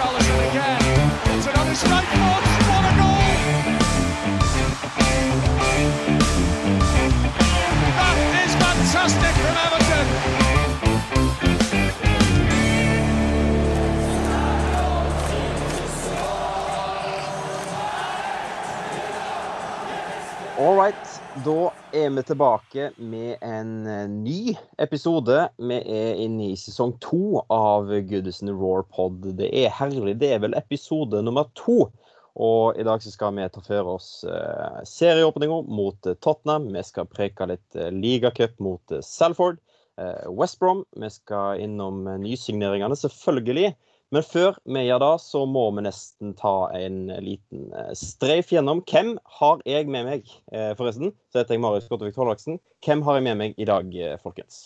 Richarlison again. It's foot. What a goal! That is fantastic from Everton. All right, da er vi tilbake med en eh, ny episode. Vi er inne i sesong to av Goodison Roar Pod. Det er herlig. Det er vel episode nummer to. Og i dag skal vi ta for oss uh, serieåpninger mot uh, Tottenham. Vi skal preke litt ligacup mot Salford. West Brom. Vi skal innom nysigneringene, selvfølgelig. Men før vi gjør det, så må vi nesten ta en liten streif gjennom. Hvem har jeg med meg, forresten? Så heter jeg Marius Gottevik Tollaksen. Hvem har jeg med meg i dag, folkens?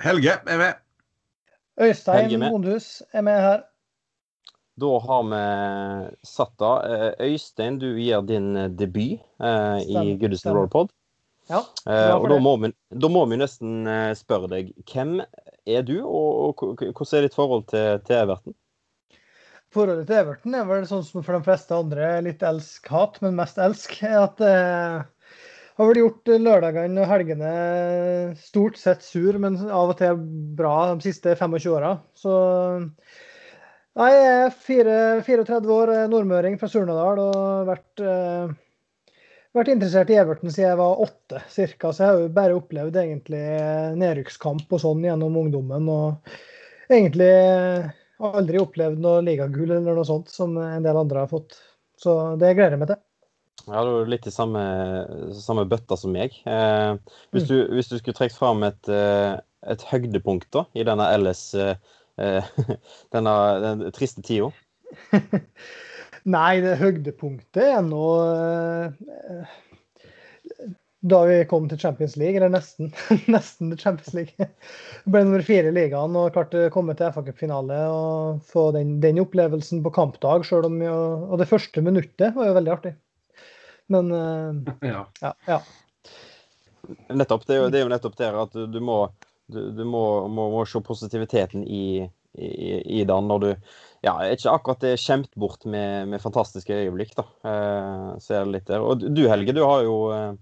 Helge er med. Øystein Mondhus er med her. Da har vi satt av. Eh, Øystein, du gir din eh, debut eh, i Goodison Rollpod. Ja, eh, og da må, vi, da må, vi, nesten eh, spørre deg hvem er du, og, hvordan er ditt forhold til, til, Everton? Forholdet til Everton er vel sånn som for de fleste andre, litt elsk-hat, men mest elsk. At eh, har vel gjort lørdagene og helgene stort sett sur, men av og til bra de siste 25 åra. Så jeg er 34 år, nordmøring fra Surnadal og vært, eh, vært, interessert i Everton siden jeg var åtte ca. Så jeg har jo bare opplevd egentlig nedrykkskamp og sånn gjennom ungdommen. Og egentlig aldri opplevd noe ligagull eller noe sånt som en del andre har fått. Så det gleder jeg meg til. Ja, du er litt i samme, samme bøtta som meg. Eh, hvis, mm. du, hvis, du, skulle trukket fram et, eh, et høydepunkt da, i denne LS eh, Eh, denne den triste tida? Nei, det høydepunktet er nå eh, da vi kom til Champions League, eller nesten, nesten til Champions League. Det ble nummer fire i ligaen og klarte å komme til FA-cupfinale og få den, den, opplevelsen på kampdag. Selv om jo, og det første minuttet var jo veldig artig. Men ja. ja, ja. Nettopp. Det er, jo, det er jo nettopp det at du, du må du, du må, må, må, se positiviteten i, i, i den når du ja, ikke akkurat er skjemt bort med, med fantastiske øyeblikk. da. Eh, ser litt der. Og du Helge, du har jo eh,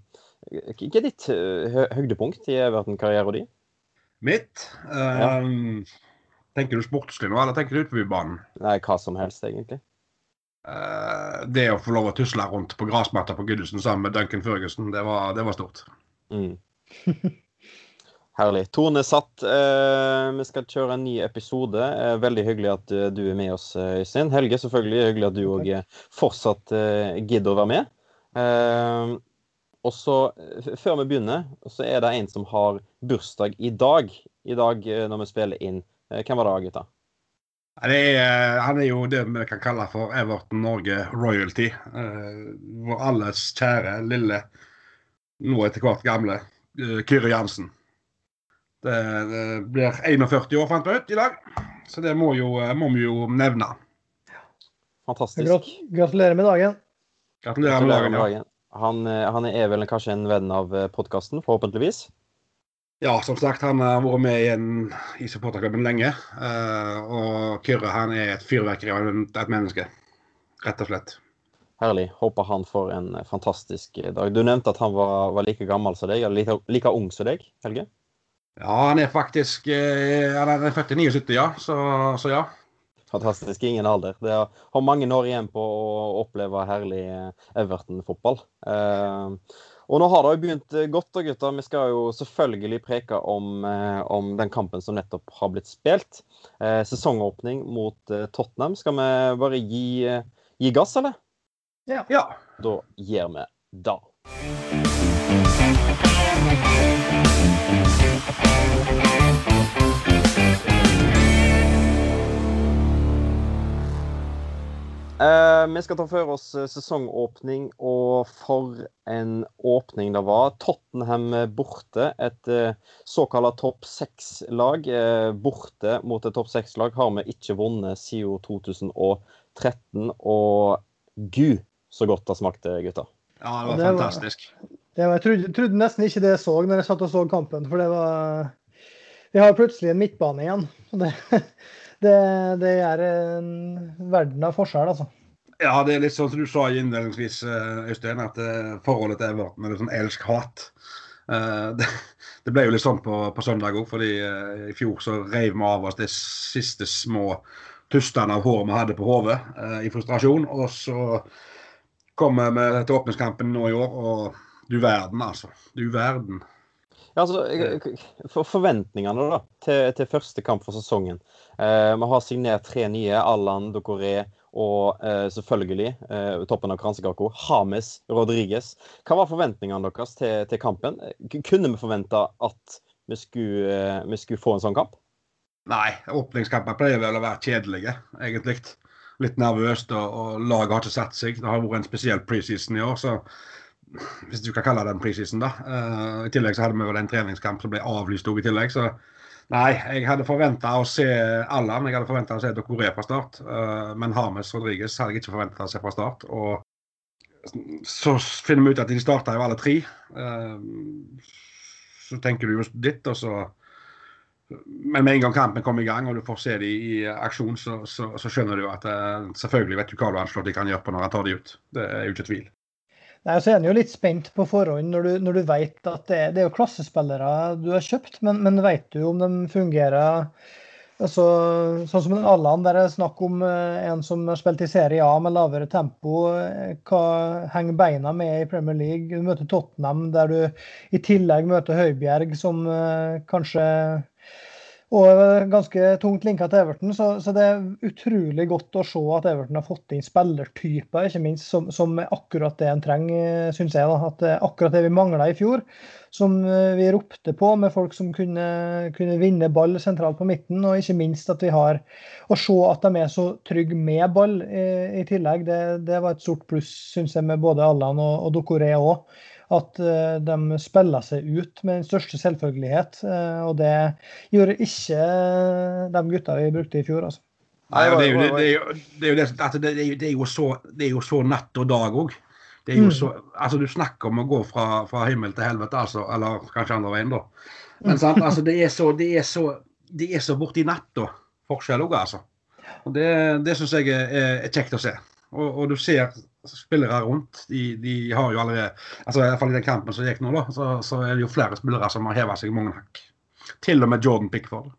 Hva er ditt eh, høydepunkt i Everton-karrieren din? Mitt? Ja. Um, tenker du sportslig nå, eller tenker du utenfor banen? Nei, hva som helst, egentlig. Uh, det å få lov å tusle rundt på gressmatta på Goodison sammen med Duncan Ferguson, det var, det var stort. Mm. Herlig. Tone satt. Eh, vi skal kjøre en ny episode. Eh, veldig hyggelig at uh, du er med oss, eh, Øystein. Helge, selvfølgelig hyggelig at du òg fortsatt eh, gidder å være med. Eh, og så, før vi begynner, så er det en som har bursdag i dag. I dag når vi spiller inn. hvem var det, gutta? Er, han er jo det vi kan kalle for Everton Norge royalty. vår alles kjære, lille, nå etter hvert gamle Kyrre Jansen. Det, blir 41 år, fant vi ut i dag. Så det må, jo, må vi jo nevne. Fantastisk. Gratulerer med dagen. Gratulerer med dagen, ja. Han, eh, han, er vel kanskje en venn av eh, podkasten, forhåpentligvis? Ja, som sagt, han har vært med i, en, i supporterklubben lenge. Uh, og Kyrre han er et fyrverkeri av et menneske, rett og slett. Herlig. Håper han får en fantastisk dag. Du nevnte at han var, var like gammel som deg, eller like, like ung som deg, Helge? Ja, han er faktisk eh, Han er født i 79, ja. Så, så, ja. Fantastisk. Ingen alder. Det har mange år igjen på å oppleve herlig eh, Everton-fotball. Eh, og nå har det jo begynt godt, da, gutter. Vi skal jo selvfølgelig preke om, om den kampen som nettopp har blitt spilt. sesongåpning mot Tottenham. Skal vi bare gi, gi gass, eller? Ja. ja. Da gir vi det. Uh, vi skal ta for oss uh, sesongåpning, og for en åpning det var. Tottenham borte. Et uh, såkalt topp seks-lag. borte mot et topp seks-lag har vi ikke vunnet siden 2013. Og gud, så godt det smakte, gutter. Ja, det var det fantastisk. Var, var, jeg trodde, trodde, nesten ikke det jeg så når jeg satt og så kampen, for det var Vi har plutselig en midtbane igjen. Det, det, det er en verden av forskjell, altså. Ja, det er litt sånn som du sa innledningsvis, eh, Øystein, at eh, forholdet til Everton er litt sånn elsk-hat. Eh, det, det, ble jo litt sånn på, på søndag òg, fordi i fjor så reiv vi av oss de siste små tustene av hår vi hadde på hodet i frustrasjon. Og så kom vi til åpningskampen nå i år, og Du verden, altså. Du verden. Ja, altså, for Forventningene da, til, til første kamp for sesongen. Eh, vi har signert tre nye. Allan Dokoré og eh, selvfølgelig, eh, toppen av kransekaka, James Rodriguez. Hva var forventningene deres til, til kampen? Kunne vi forvente at vi skulle, eh, vi skulle få en sånn kamp? Nei, åpningskamper pleier vel å være kjedelige, egentlig. Litt nervøst, og, og laget har ikke satt seg. Det har vært en spesiell preseason i år, så hvis du kan kalle det en preseason, da. Uh, I tillegg så hadde vi vel en treningskamp som ble avlyst òg i tillegg, så Nei, jeg hadde forventa å se Allan. Jeg hadde forventa å se Dokoré fra start. Uh, men Hames Rodriges hadde jeg ikke forventa å se fra start. Og så finner vi ut at de starta jo alle tre. Uh, så tenker du jo ditt, og så Men med en gang kampen kommer i gang og du får se dem i aksjon, så, så, så skjønner du at selvfølgelig vet du hva du anslår de kan gjøre på når han tar de ut. Det er jo ikke tvil. Nei, så er en jo litt spent på forhånd når du, når du vet at det, det er jo klassespillere du har kjøpt, men, men vet du om de fungerer altså, Sånn som Allan, der er snakk om eh, en som har spilt i Serie A med lavere tempo. eh, Hva henger beina med i Premier League? Du møter Tottenham, der du i tillegg møter Høibjerg, som eh, kanskje og ganske tungt linka til Everton, så, så det er utrolig godt å se at Everton har fått inn spillertyper, ikke minst, som, som er akkurat det en trenger, syns jeg. da, At akkurat det vi mangla i fjor, som eh, vi ropte på, med folk som kunne, kunne vinne ball sentralt på midten. Og ikke minst at vi har Å se at de er så trygge med ball i, i tillegg, det, det var et stort pluss, syns jeg, med både Allan og, og Dokoré òg at eh, de spiller seg ut med den største selvfølgelighet. eh, og det gjorde ikke eh, de gutta vi brukte i fjor. altså. Nei, og det, er jo, det, det, er jo, det, er jo det, altså det, er jo- det, er jo så, det er jo så natt og dag òg. Det er jo Mm. så, altså Du snakker om å gå fra, fra himmel til helvete, altså. Eller kanskje andre veien, da. Men sant, altså det er så, det er så, det er så borti natta forskjell òg, altså. Og Det, det syns jeg er, er kjekt å se. Og, og du ser spillere rundt. De, de har jo allerede altså i hvert fall i den kampen som gikk nå, da, så, så er det jo flere spillere som har heva seg mange hakk. Til og med Jordan Pickford.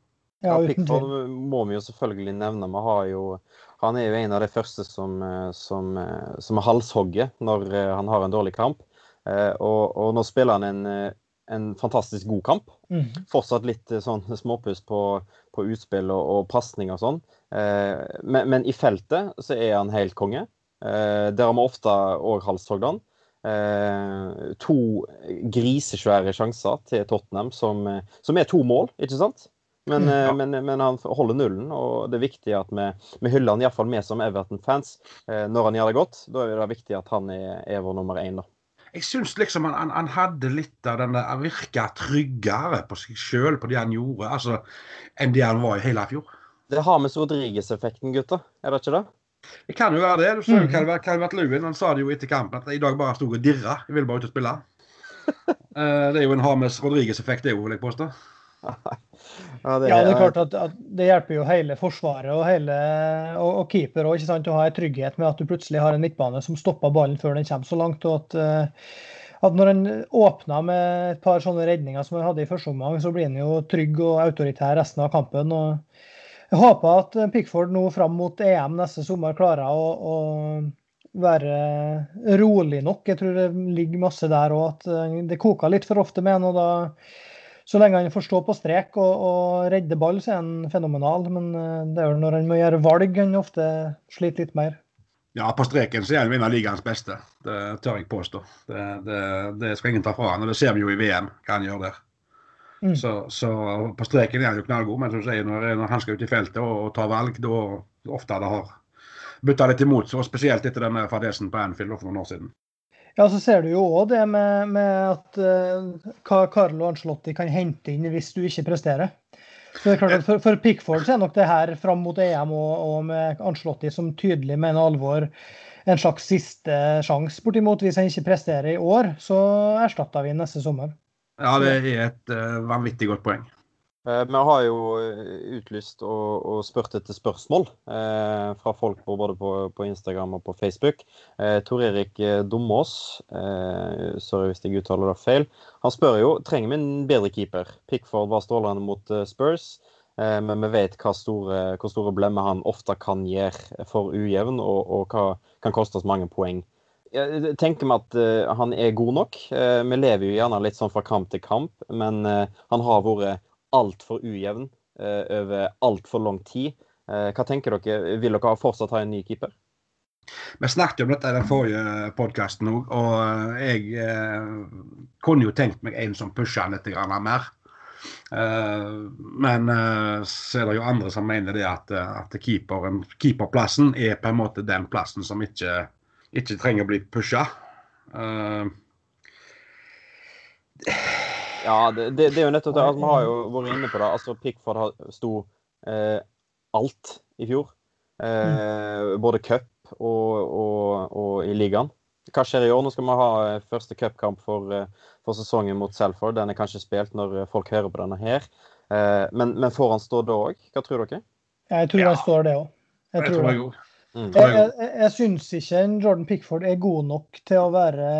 Ja, Ja, Pickford må vi jo selvfølgelig nevne. Vi har jo, han er jo en av de første som, eh, som, eh, som er halshogget når eh, han har en dårlig kamp. Eh, Og, og nå spiller han en, en fantastisk god kamp. Mhm. Fortsatt litt sånn småpuss på, på utspill og, og pasning og sånn. Eh, Men, men i feltet så er han helt konge. Eh, Der har vi ofte òg halshogd. Eh, To grisesvære sjanser til Tottenham som, eh, som er to mål, ikke sant? Men, Mm, eh, ja. men, men han holder nullen, og det er viktig at vi, vi hyller han iallfall vi som Everton-fans når han gjør det godt. Da er det viktig at han er, er vår nummer én, da. Jeg syns liksom han, han, han hadde litt av den Han virka tryggere på seg sjøl på det han gjorde, altså, enn det han var i hele fjor. Det har med Rodriguez-effekten, gutter. Er det ikke det? Det kan jo være det. Du så jo Mhm. Calvert, Calvert Lewin han sa det jo etter kampen at i dag bare sto og dirra. Jeg ville bare ut og spille. Eh, det er jo en Hames Rodriguez-effekt, det òg, vil jeg påstå. Ja, Ja, det er klart at, at det hjelper jo hele forsvaret og, hele, og, og keeper òg å ha en trygghet med at du plutselig har en midtbane som stopper ballen før den kommer så langt. og at, eh, at når en åpner med et par sånne redninger som han hadde i første omgang, så blir han jo trygg og autoritær resten av kampen. og Jeg håper at Pickford nå fram mot EM neste sommer klarer å, å være rolig nok. Jeg tror det ligger masse der òg, at eh, det koker litt for ofte med han. så lenge han får stå på strek og, og redde ball, så er han fenomenal. Men eh, det er jo når han må gjøre valg, han ofte sliter litt mer. Ja, på streken så er han en av ligaens beste. Det tør jeg påstå. Det, det, det skal ingen ta fra han, og det ser vi jo i VM hva han gjør der. Mm. Så, så på streken er han jo knallgod, men som du sier, når, når han skal ut i feltet og, og ta valg, da ofte det har bytta litt imot, så spesielt etter denne fadesen på Anfield for noen år siden. Ja, så ser du jo òg det med, med at uh, hva Carlo Ancelotti kan hente inn hvis du ikke presterer. Så det er klart at For, for Pickford så er nok det her fram mot EM og, og med Ancelotti som tydelig mener alvor en slags siste sjanse, bortimot. Hvis han ikke presterer i år, så erstatter vi neste sommer. Ja, det er et uh, vanvittig godt poeng. Eh, Vi har jo eh, utlyst og, og spurt etter spørsmål eh, fra folk på, både på, på Instagram og på Facebook. Eh, Tor Erik Domås, eh, sorry hvis jeg uttaler det feil, han spør jo trenger vi en bedre keeper. Pickford var strålende mot Spurs, eh, men vi vet hva store, hvor store blemmer han ofte kan gjøre for ujevn, og, og hva kan koste oss mange poeng. Jeg tenker meg at uh, han er god nok. Uh, vi lever jo gjerne litt sånn fra kamp til kamp, men uh, han har vært altfor ujevn over altfor lang tid. hva tenker dere? Vil dere fortsatt ha en ny keeper? Vi snakket om dette i den forrige podkasten òg, og jeg kunne jo tenkt meg en som pusha litt mer. men så er det jo andre som mener det at, at keeper, keeperplassen er på en måte den plassen som ikke ikke trenger å bli pusha. Uh, ja, det, det, det, er jo nettopp det. Altså, vi har jo vært inne på det. altså Pickford sto eh, alt i fjor. Eh, både cup og, og, og, i ligaen. Hva skjer i år? Nå skal vi ha eh, første cupkamp for, eh, for, sesongen mot Selford. Den er kanskje spilt når folk hører på denne her. Eh, men, men får han stå da òg? Hva tror dere? Jeg tror ja. han står det òg. Jeg, jeg, tror det. Mm. Jeg, jeg, jeg syns ikke Jordan Pickford er god nok til å være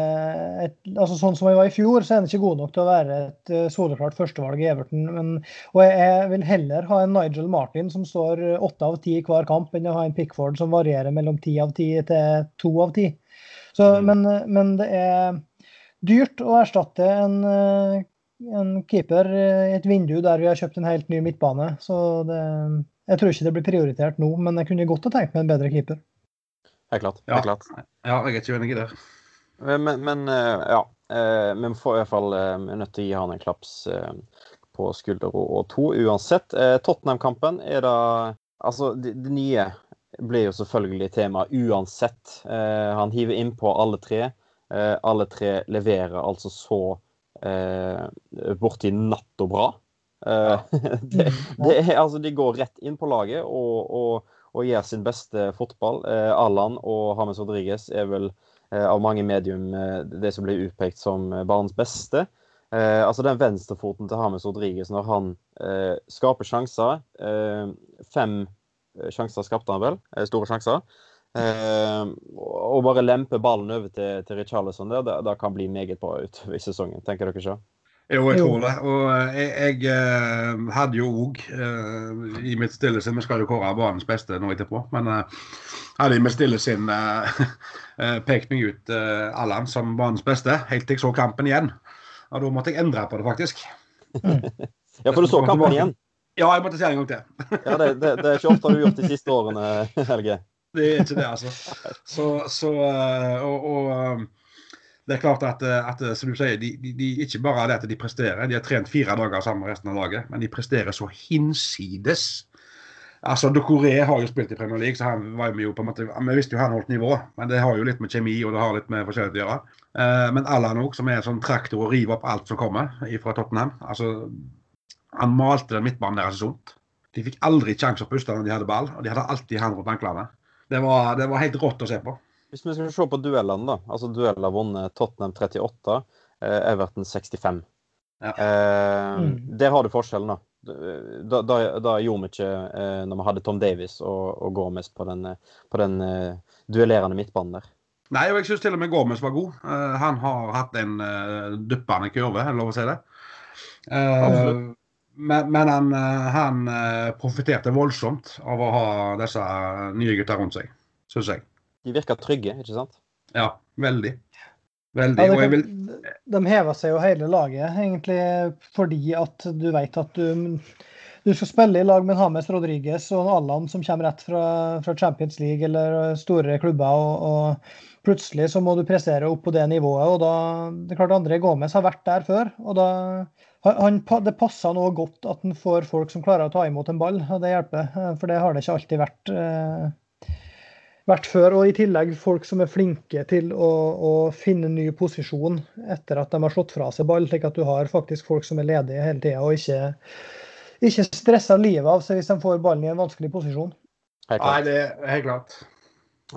et, altså Sånn som han var i fjor, så er han ikke god nok til å være et uh, soleklart førstevalg i Everton. Men, og jeg, jeg, vil heller ha en Nigel Martin som står åtte av ti i hver kamp, enn å ha en Pickford som varierer mellom ti av ti til to av ti. Mm. Men, men, det er dyrt å erstatte en, eh, en keeper i et vindu der vi har kjøpt en helt ny midtbane. Så det jeg tror ikke det blir prioritert nå, men jeg kunne godt ha tenkt meg en bedre keeper. Helt klart. Helt klart. ja, jeg er ikke uenig i det. Men, men eh, ja. Eh, vi får i hvert fall eh, nødt til å gi han en klaps på skulder og to uansett. Tottenham-kampen er da Altså, det, det, nye blir jo selvfølgelig tema uansett. Han hiver innpå alle tre. Alle tre leverer altså så borti natt og bra. Eh, det, det er, altså, de går rett inn på laget og, og, og gjør sin beste fotball. Eh, Allan og James Rodriguez er vel eh, av mange medium det som blir utpekt som barns beste. Eh, altså den venstrefoten til James Rodriguez når han eh, skaper sjanser eh, Fem sjanser skapte han vel, store sjanser. og bare lempe ballen over til, til Richarlison der, det, det kan bli meget bra utover i sesongen. Tenker dere ikke? Jo, jeg tror det. Og eh, jeg, jeg eh, hadde jo òg uh, i mitt stille sinn Vi skal jo kåre banens beste nå etterpå, men uh, hadde i mitt stille sinn uh, pekt meg ut Allan som banens beste, helt til jeg så kampen igjen. Og da måtte jeg endre på det, faktisk. ja, for du så kampen igjen? Ja, jeg måtte se en gang til. ja, det, det, det, er ikke ofte du har gjort de siste årene, Helge. Det er ikke det, altså. Så, så og, og det er klart at, eh, at eh, som du sier, de, de, de, ikke bare er det at de presterer, de har trent fire dager sammen med resten av laget, men de presterer så hinsides. Altså, Dokoré har jo spilt i Premier League, så han var jo på en måte, vi visste jo han holdt nivå. Men det har jo litt med kjemi og det har litt med forskjellig å gjøre. Uh, men Allan òg, som er en sånn traktor og river opp alt som kommer fra Tottenham. altså, Han malte den midtbanen deres sånt. De fikk aldri sjanse å puste når de hadde ball, og de hadde alltid han rundt anklene. Det var, det var helt rått å se på. Hvis vi skal se på duellene, da. Altså dueller vunnet Tottenham 38, eh, Everton 65. Ja. Eh, mm. Der har du forskjellen, da. Da, da, da gjorde vi ikke eh, når vi hadde Tom Davies og, og Gomez på den, på den eh, duellerende midtbanen der. Nei, og jeg syns til og med Gomez var god. Uh, han har hatt en uh, duppende kurve, er det lov å si det? Uh, men, men, han, han profitterte voldsomt av å ha disse nye gutta rundt seg, syns jeg. De virker trygge, ikke sant? Ja, veldig. Veldig. Ja, kan, vil... De hever seg jo hele laget, egentlig fordi at du vet at du, du skal spille i lag med Hames Rodriguez og Allan som kommer rett fra, fra Champions League eller store klubber. Og, og, plutselig så må du prestere opp på det nivået. og da, det er klart André Gomez har vært der før. og da han, Det passer nå godt at han får folk som klarer å ta imot en ball. og Det hjelper, for det har det ikke alltid vært. Eh, vært før. Og i tillegg folk som er flinke til å, å, finne ny posisjon etter at de har slått fra seg ball, slik at du har faktisk folk som er ledige hele tida og ikke, ikke stresser livet av seg hvis de får ballen i en vanskelig posisjon. Nei, det er helt klart.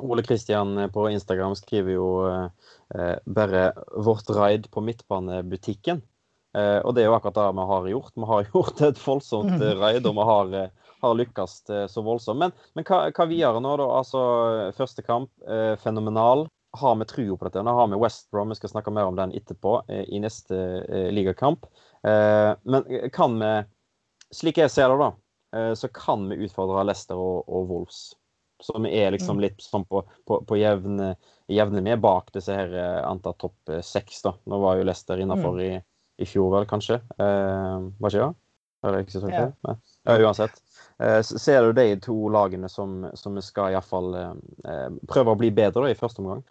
Ole Kristian på Instagram skriver jo eh, bare 'vårt raid på midtbanebutikken'. Eh, og det er jo akkurat det vi har gjort. Vi har gjort et voldsomt eh, raid, og vi har eh, har lykkes eh, så voldsomt. Men, men hva, hva videre nå, da? Altså, første kamp, eh, fenomenal. Har vi trua på dette? Nå har vi West Brom, vi skal snakke mer om den etterpå, eh, i neste eh, ligakamp. Eh, men kan vi, slik jeg ser det, da, eh, så kan vi utfordre Leicester og, og Wolves. Vi er liksom Mm. litt sånn på, på, på jevne, jevne med bak disse her antatt topp eh, seks, da. Nå var jo Leicester innafor i, i fjor, vel, kanskje. Eh, var ikke det? Eller ikke så Ja. Ja, uansett. Eh, ser du de to lagene som, som vi skal iallfall eh, eh, prøve å bli bedre da, i første omgang.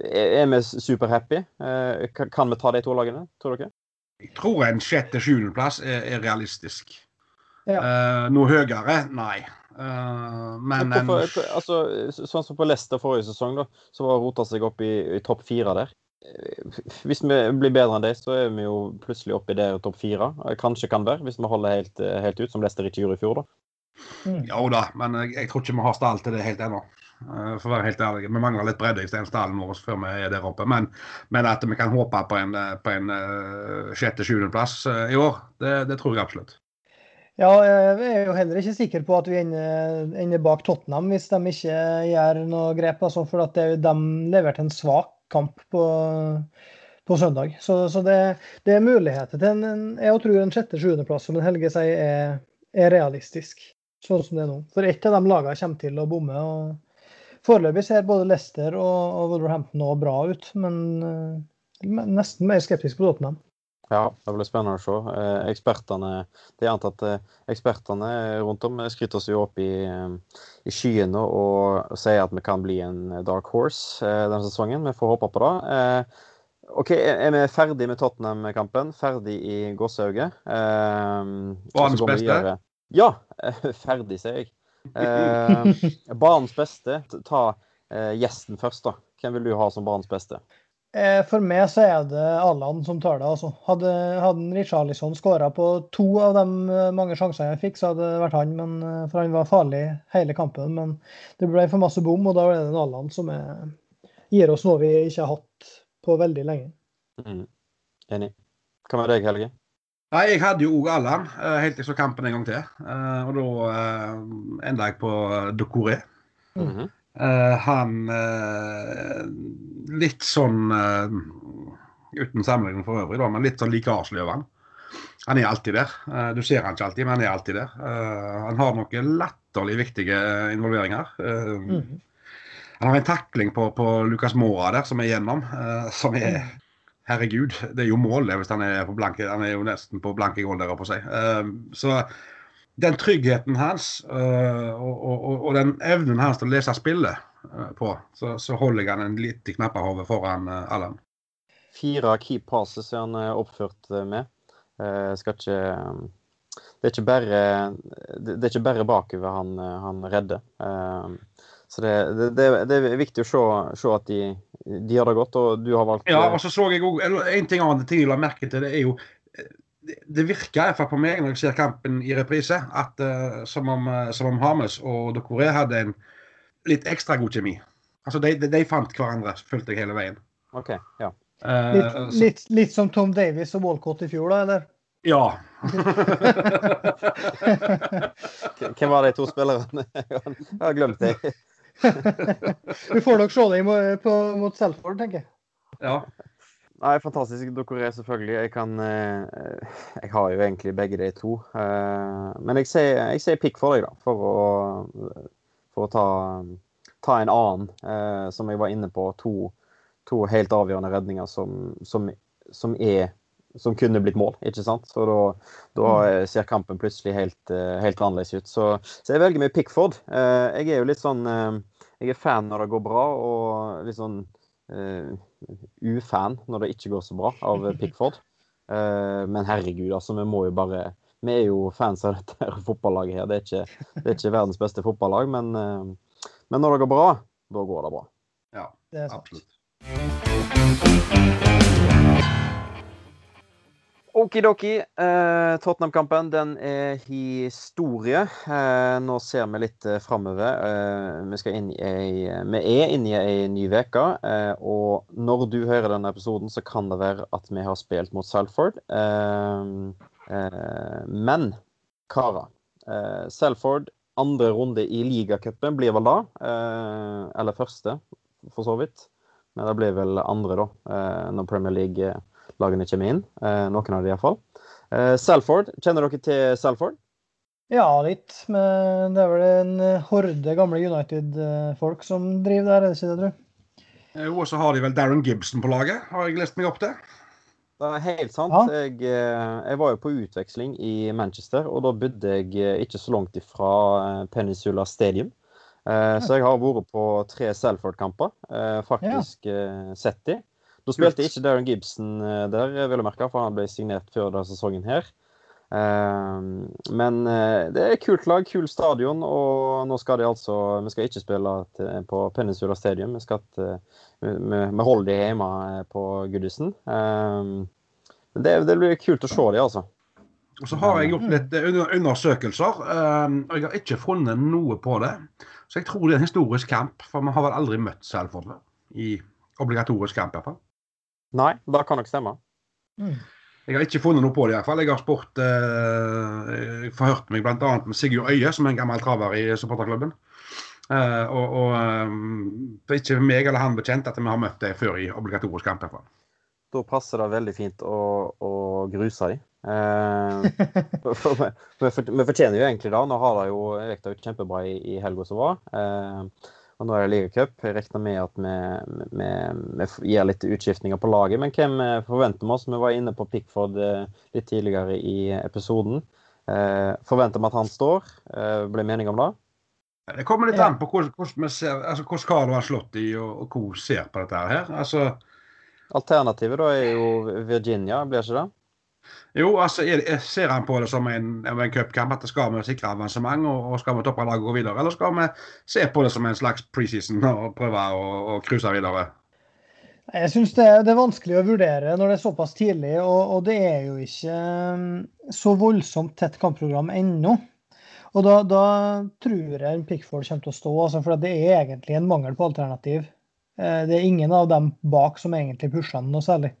Er, er vi superhappy? Eh, kan, vi ta de to lagene, tror dere? Jeg tror en sjette-sjuendeplass er, er realistisk. Ja. Eh, noe høyere? Nei. Uh, men Hvorfor, en altså, sånn som på Leicester forrige sesong, da, så var rota seg opp i, i topp fire der. Eh, Hvis vi blir bedre enn det, så er vi jo plutselig oppe i det topp fire. Kanskje kan være, hvis vi holder helt, helt ut, som Leicester ikke gjorde i fjor. da. Mm. Jo da, men jeg, jeg tror ikke vi har stall til det helt ennå. Eh, For å være helt ærlig. Vi mangler litt bredde i stallen vår før vi er der oppe. Men, men at vi kan håpe på en, eh, på en uh, sjette-sjuendeplass i år, det, det tror jeg absolutt. Ja, jeg er jo heller ikke sikker på at vi ender, ender bak Tottenham hvis de ikke gjør noe grep. Altså, for at det, de leverte en svak kamp på, på søndag. Så, så det, det, er muligheter til en, en jeg tror en sjette-sjuendeplass, som en Helge sier, er, er, realistisk. Sånn som det er nå. For ett av de lagene kommer til å bomme. og Foreløpig ser både Leicester og, og Wolverhampton også bra ut, men uh, nesten mer skeptisk på Tottenham. Ja, det blir spennende å se. Eh, ekspertene, Det er antatt eh, eksperterne rundt om skryter oss jo opp i, i skyene og, og sier at vi kan bli en dark horse eh, denne sesongen. Vi får håpe på det. Eh, OK, er vi ferdig med Tottenham-kampen? Ferdig i gåsehauget? Eh, Banens beste? Ja, ferdig, sier jeg. Eh, banens beste. Ta eh, gjesten først, da. Hvem vil du ha som banens beste? For meg så er det Allan som tar det. altså. Hadde, hadde Richarlison skåra på to av de mange sjansene jeg fikk, så hadde det vært han. Men, for han var farlig hele kampen. Men det ble for masse bom, og da ble det Allan som er, gir oss noe vi ikke har hatt på veldig lenge. Mm. Enig. Hva med deg, Helge? Nei, Jeg hadde jo òg Allan helt til så kampen en gang til. Og da enda jeg på Dokoré. Mm -hmm. Han Litt sånn Uten sammenligning for øvrig, da, men litt sånn like over han. Han er alltid der. du ser han ikke alltid, men han er alltid der. han har noen latterlig viktige involveringer. Mm. Han har en takling på, på Lucas Mora der som er igjennom, som er Herregud, det er jo målet hvis han er på blanke. Han er jo nesten på blanke goal der på seg. så den tryggheten hans uh, og, og, og, den evnen hans til å lese spillet uh, på, så, så, holder jeg han en lite knappehode foran uh, Allan. Fire key passes er han oppført med. skal ikke det er ikke bare, det er ikke bare bakover han, han redder. Så det, det, det, er viktig å se, se at de, de, gjør det godt, og du har valgt Ja, og så så jeg òg En ting annet ting jeg la merke til, det er jo det virker iallfall på meg når jeg ser kampen i reprise, at uh, som, om, som om Hames og Dokore hadde en litt ekstra god kjemi. Altså, de, de, de fant hverandre, følte jeg hele veien. Ok, ja. Uh, litt, litt, litt, som Tom Davies og Walcott i fjor, da, eller? Ja. Hvem var de to spillerne? Jeg har glemt det. Vi får nok se det mot Selford, tenker jeg. Ja. Nei, fantastisk dokoré, selvfølgelig. Jeg kan eh, Jeg har jo egentlig begge de to. Eh, men jeg sier, jeg sier pikk for deg, da. For å, for å ta, ta, en annen, eh, som jeg var inne på. To, to helt avgjørende redninger som, som, som, er som kunne blitt mål, ikke sant? Så da, da ser kampen plutselig helt, helt annerledes ut. Så, så jeg velger meg Pickford. Jeg er jo litt sånn Jeg er fan når det går bra, og litt sånn Uh, ufan når det ikke går så bra av Pickford. Uh, men herregud, altså, vi må jo bare Vi er jo fans av dette her fotballaget her. Det er ikke, det er ikke verdens beste fotballag, men, uh, men, når det går bra, da går det bra. Ja, det er sant. absolutt. Okidoki. Eh, Tottenham-kampen den er historie. Eh, nå ser vi litt eh, framover. Eh, vi, vi er inne i ei ny uke. Eh, og når du hører denne episoden, så kan det være at vi har spilt mot Salford. men karer Salford, andre runde i ligacupen blir vel da. eller første, for så vidt. Men det blir vel andre, da, når Premier League lagene kommer inn. Eh, noen av de iallfall. Eh, Salford. Kjenner dere til Salford? Ja, litt. Men det er vel en horde gamle United-folk som driver der, er det ikke det, tror jeg? og så har de vel Darren Gibson på laget, har jeg lest meg opp til. Det er helt sant. Ja. Jeg, eh, jeg var jo på utveksling i Manchester, og da bodde jeg eh, ikke så langt ifra eh, Peninsula Stadium. Eh, Så jeg har vært på tre Salford-kamper. eh, Faktisk ja. sett de. Da spilte ikke Darren Gibson eh, der, vil jeg merke, for han ble signert før denne sesongen her. Eh, Men eh, det er et kult lag, kul stadion, og nå skal de altså Vi skal ikke spille på Peninsula Stadium. Vi skal til vi, vi holder de hjemme eh, på Goodison. Men det, det blir kult å se de, altså. Og så har jeg gjort litt eh, undersøkelser, eh, og jeg har ikke funnet noe på det. Så jeg tror det er en historisk kamp, for vi har vel aldri møtt Salford. I obligatorisk kamp, iallfall. Nei, det kan nok stemme. Mm. Jeg har ikke funnet noe på det, i hvert fall. Jeg har spurt eh, Jeg forhørte meg bl.a. med Sigurd Øye, som er en gammel traver i supporterklubben. Eh, og og eh, det er ikke meg eller han bekjent at vi har møtt det før i obligatorisk kamp. i. Da passer det veldig fint å, å gruse dem. Eh, vi, vi fortjener jo egentlig det. Nå har det jo gikk det jo kjempebra i, i helga som var. Eh, og nå er det ligacup. Jeg regner med at vi, vi, vi gir litt utskiftninger på laget. Men hvem eh, forventer vi oss? Vi var inne på Pickford eh, litt tidligere i episoden. Eh, forventer vi at han står? Eh, ble mening om det? Det kommer litt an på hvordan, hvordan, vi ser, altså, hvordan Carlo Ancelotti og, og hvor ser på dette her. Altså, Alternativet da er jo Virginia, blir ikke det? Jo, altså, er, Ser han på det som en, en cupkamp, at skal vi sikre avansement og, og skal vi toppe laget og gå videre? Eller skal vi se på det som en slags preseason og prøve å, cruise videre? Jeg syns det, det er vanskelig å vurdere når det er såpass tidlig, og, og det er jo ikke mm, så voldsomt tett kampprogram ennå. Og da, da tror jeg Pickford kommer til å stå, altså, for det er egentlig en mangel på alternativ. Eh, Det er ingen av dem bak som egentlig pusher ham noe særlig.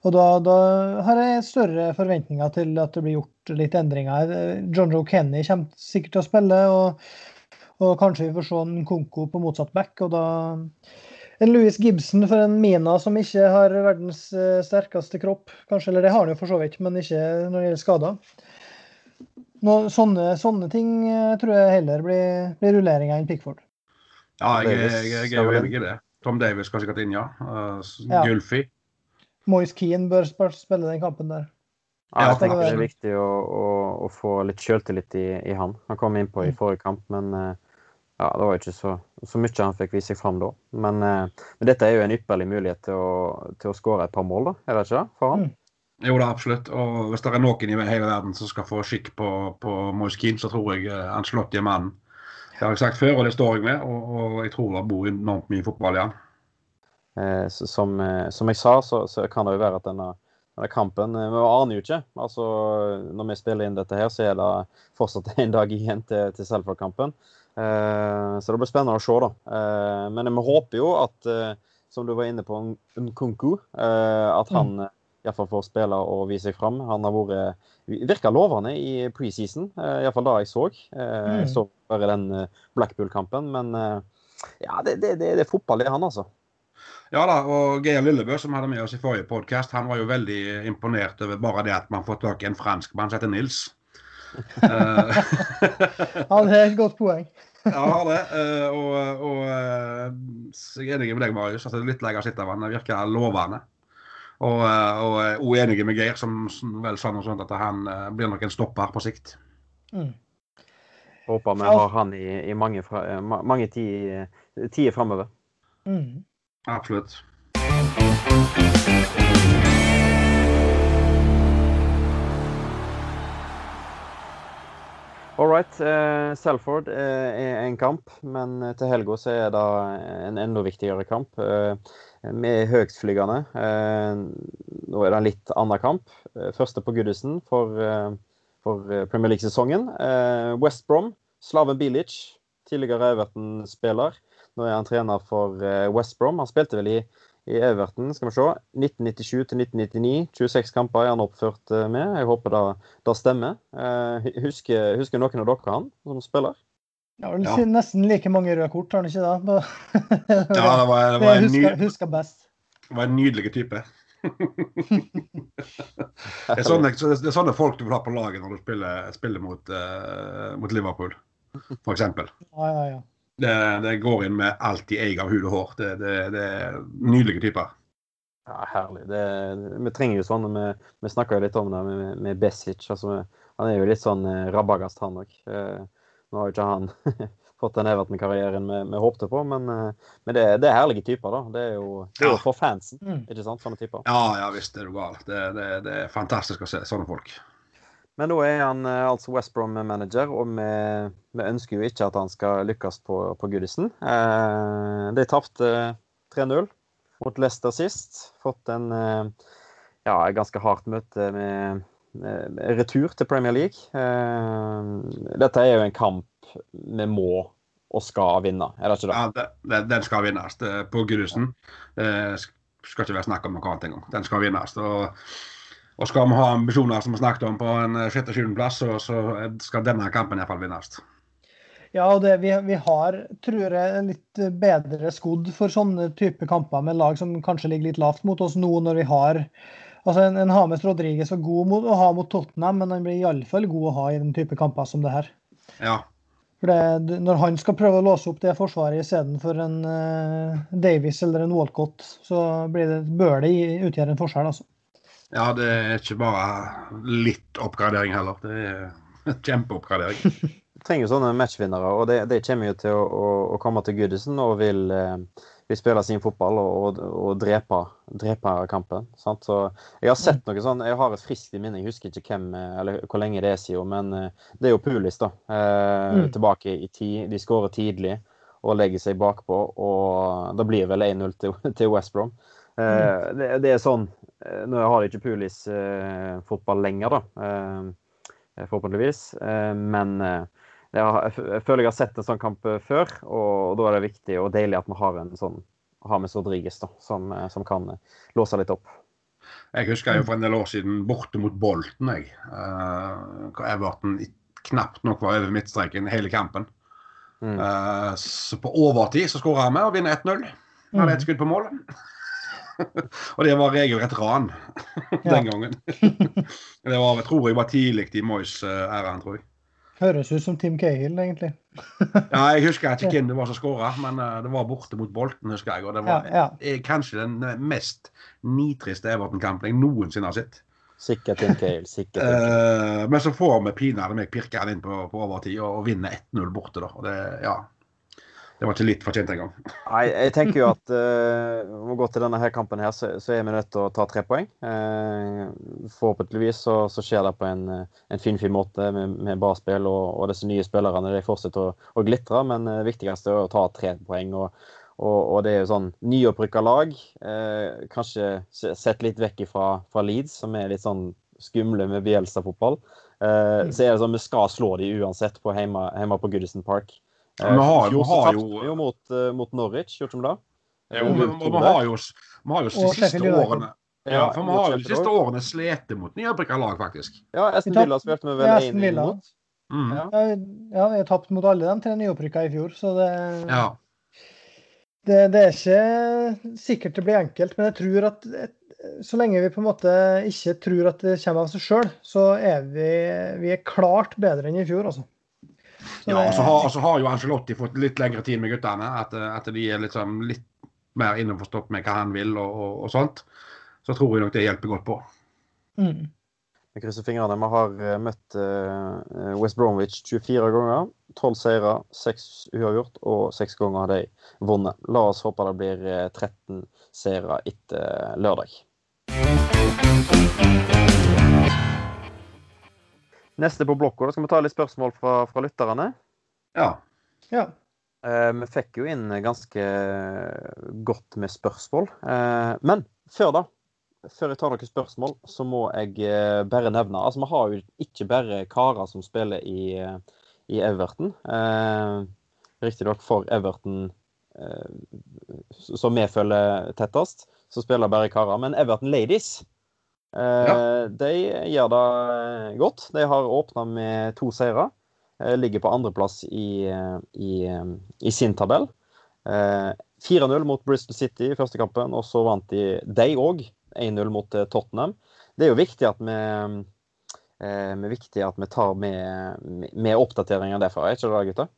Og da, da har jeg større forventninger til at det blir gjort litt endringer. Eh, John Joe Kenny kommer sikkert til å spille, og, og kanskje vi får se en Konko på motsatt back. og da en Louis Gibson for en Mina som ikke har verdens eh, sterkeste kropp. Kanskje, eller det har han jo for så vidt, men ikke når det gjelder skader. Nå, sånne, sånne ting eh, tror jeg heller blir, blir rulleringer enn Pickford. Ja, jeg, Davis jeg, jeg, er jo vel enig i det. Tom Davis skal sikkert inn, ja. Uh, Ja. Gulfi. Moise Keane bør spille den kampen der. Ja, jeg tenker det er viktig å, å, å få litt sjøltillit i, i han. Han kom innpå i Mm. forrige kamp, men eh, ja, det var ikke så, så mye han fikk vise seg fram da. Men, eh, men dette er jo en ypperlig mulighet til å, til å skåre et par mål, da. Er det ikke det? For han? Mm. Jo da, absolutt. Og hvis det er noen i hele verden som skal få skikk på, på Moise Keane, så tror jeg uh, Ancelotti er mannen. Det har jeg sagt før, og det står jeg med. Og, og jeg tror det bor enormt mye fotball i han. Eh, som, eh, som jeg sa, så, så kan det jo være at denne, denne kampen eh, Vi aner jo ikke. Altså, når vi spiller inn dette her, så er det fortsatt en dag igjen til, til Selford-kampen. Eh, så det blir spennende å se, da. Eh, men vi håper jo at, som du var inne på, Nkunku, eh, at han mm. iallfall får spille og vise seg fram. Han har vært virka lovende i preseason, iallfall da jeg så. Eh, Jeg Mm. så bare den Blackpool-kampen, men ja, det, det, det, det er fotball, det er han, altså. Ja da, og Geir Lillebø, som hadde med oss i forrige podkast, han var jo veldig imponert over bare det at man får tak i en franskmann som heter Nils. han har et godt poeng. ja, har det. Eh, og, og eh, jeg er enig med deg, Marius. at det er litt lei å sitte av han. Det virker lovende. Og, eh, og jeg er uenig med Geir, som vel sa noe sånt at han eh, blir nok en stopper på sikt. Mm. Håper vi har han i, i mange, fra, eh, mange tid- tider framover. Mm. Absolutt. All right. Uh, Salford uh, er en kamp, men eh, til helga så er det en enda viktigere kamp. Uh, vi er høytflygende. Nå er det en litt annen kamp. Første på Goodison for, for Premier League-sesongen. West Brom, Slaven Bilic, tidligere Everton-spiller. Nå er han trener for eh, West Brom. Han spilte vel i, i Everton, skal vi se, 1997 til 1999. 26 kamper er han oppført eh, med. Jeg håper det, det stemmer. Eh, husker, husker noen av dere han som spiller? Ja, vel, Ja. Nesten like mange røde kort, har han ikke det? Ja, det var, det var, en, ny, husker, husker best. det var en nydelig type. Det er, sånne, det er sånne folk du vil ha på laget når du spiller, spiller mot, uh, mot Liverpool, f.eks. Ja, ja, ja. Det, det, går inn med alt de eier av hud og hår. Det, det, det er nydelige typer. Ja, herlig. vi trenger jo sånne. Vi, vi snakka jo litt om det med, med Besic. Altså, han er jo litt sånn eh, rabagast, han òg. Eh, nå har jo ikke han fått den Everton-karrieren vi, vi håpte på, men, uh, men det, det, er herlige typer, da. Det er jo, det er jo for fansen, mm. ikke sant? Sånne typer. Ja, ja visst er du gal. Det, det, er fantastisk å se sånne folk. Men nå er han eh, altså West Brom-manager, og vi, vi, ønsker jo ikke at han skal lykkes på, på Goodison. Eh, de tapte 3-0 mot Leicester sist. Fått en eh, ja, ganske hardt møte med, med, retur til Premier League. Eh, dette er jo en kamp vi må og skal vinne, er det ikke det? Ja, den skal vinnes på Goodison. Det skal ikke være snakk om noe annet engang. Den skal vinnes. og og skal vi ha ambisjoner som vi snakket om på en eh, sjette-sjuendeplass, så, så skal denne kampen iallfall vinnes. Ja, og det, vi, vi, har, tror jeg, litt bedre skodd for sånne type kamper med lag som kanskje ligger litt lavt mot oss nå når vi har altså En, en Hames Rodriguez var god mot, å ha mot Tottenham, men han blir iallfall god å ha i den type kamper som det her. Ja. For det, Når han skal prøve å låse opp det forsvaret istedenfor en uh, Davies eller en Walcott, så blir det, bør det utgjøre en forskjell. altså. Ja, det er ikke bare litt oppgradering heller. Det er kjempeoppgradering. Vi trenger sånne matchvinnere, og det, det, kommer jo til å, å, å komme til Goodison og vil, eh, vil spille sin fotball og, og, og drepe, drepe, kampen. Sant? Så jeg har sett noe sånn, jeg har et friskt i minne, jeg husker ikke hvem, eh, eller hvor lenge det er siden, men eh, det er jo Pulis, da. Eh, mm. Tilbake i tid. De skårer tidlig og legger seg bakpå, og da blir vel 1-0 til, til West Brom. Eh, det, det, er sånn Nå har de ikke Pulis eh, fotball lenger, da. Forhåpentligvis. Men jeg, jeg, føler jeg har sett en sånn kamp før, og, da er det viktig og deilig at vi har en sånn Hames Rodriges da, som, som, kan låse litt opp. Jeg husker jo for en del år siden borte mot Bolten, jeg. Uh, Everton knapt nok var over midtstreken hele kampen. Mm. Uh, så på overtid så skåra vi og vinner 1-0. Vi hadde ett skudd på mål. og det var regelrett ran den gangen. det var, jeg tror jeg var tidlig i Moyes æraen, tror jeg. Høres ut som Tim Cahill, egentlig. ja, Jeg husker ikke hvem det var som skåra, men uh, det var borte mot Bolten, husker jeg. Og det var ja, ja. kanskje den mest nitriste Everton-kampen jeg noensinne har sett. Sikkert Tim Cahill. sikkert. Uh, men så får vi pinadø meg pirke han inn på, på overtid og, og vinner 1-0 borte, da. Og det, ja, det var ikke litt fortjent engang. Nei, jeg tenker jo at uh, om vi går til denne her kampen her, så, så, er vi nødt til å ta tre poeng. Uh, forhåpentligvis så, så, skjer det på en, en fin, fin måte med, med bra spill, og, og, disse nye spillerne de fortsetter å, å glitre. Men det viktigste er å ta tre poeng. og, og, og det er jo sånn nyopprykka lag. Uh, kanskje sett litt vekk fra, fra Leeds, som er litt sånn skumle med Bielsa-fotball. Uh, så er det sånn vi skal slå de uansett på hjemme, hjemme på Goodison Park. Vi har, vi har jo, jo mot, mot, Norwich, gjort som det? Jo, vi, vi, har jo, vi har jo de siste årene ja, for vi har jo de siste årene slitt mot nyopprykka lag, faktisk. Ja, Esten Villa spilte vi vel 1 mot. Mm. Ja. ja, vi har tapt mot alle de tre nyopprykka i fjor, så det, ja. det, det er ikke sikkert det blir enkelt. Men jeg tror at så lenge vi på en måte ikke tror at det kommer av seg sjøl, så er vi, vi er klart bedre enn i fjor, altså. Så ja, og så har, har, jo Angelotti fått litt lengre tid med guttene. At, at de er liksom litt mer innforstått med hva han vil og, og, og, sånt. Så tror jeg nok det hjelper godt på. Mm. Krysser fingrene. Vi har uh, møtt uh, West Bromwich 24 ganger. 12 seire, 6 uavgjort og 6 ganger har de vunnet. La oss håpe det blir 13 seire etter lørdag. Neste på blokka, da skal vi ta litt spørsmål fra, fra lytterne. Ja. ja. Eh, vi fikk jo inn ganske godt med spørsmål. Eh, men før da, før jeg tar noen spørsmål, så må jeg eh, bare nevne Altså, vi har jo ikke bare karer som spiller i, i Everton. Eh, Riktignok for Everton, eh, som vi følger tettest, så spiller bare karer. Men Everton Ladies ja. Eh, de gjør det eh, godt. De har åpna med to seire. Eh, ligger på andreplass i, i, i sin tabell. 4-0 mot Bristol City i første kampen, og så vant de de òg 1-0 mot Tottenham. Det er jo viktig at vi, vi, viktig at vi tar med, med oppdateringer derfra, er ikke det, gutter?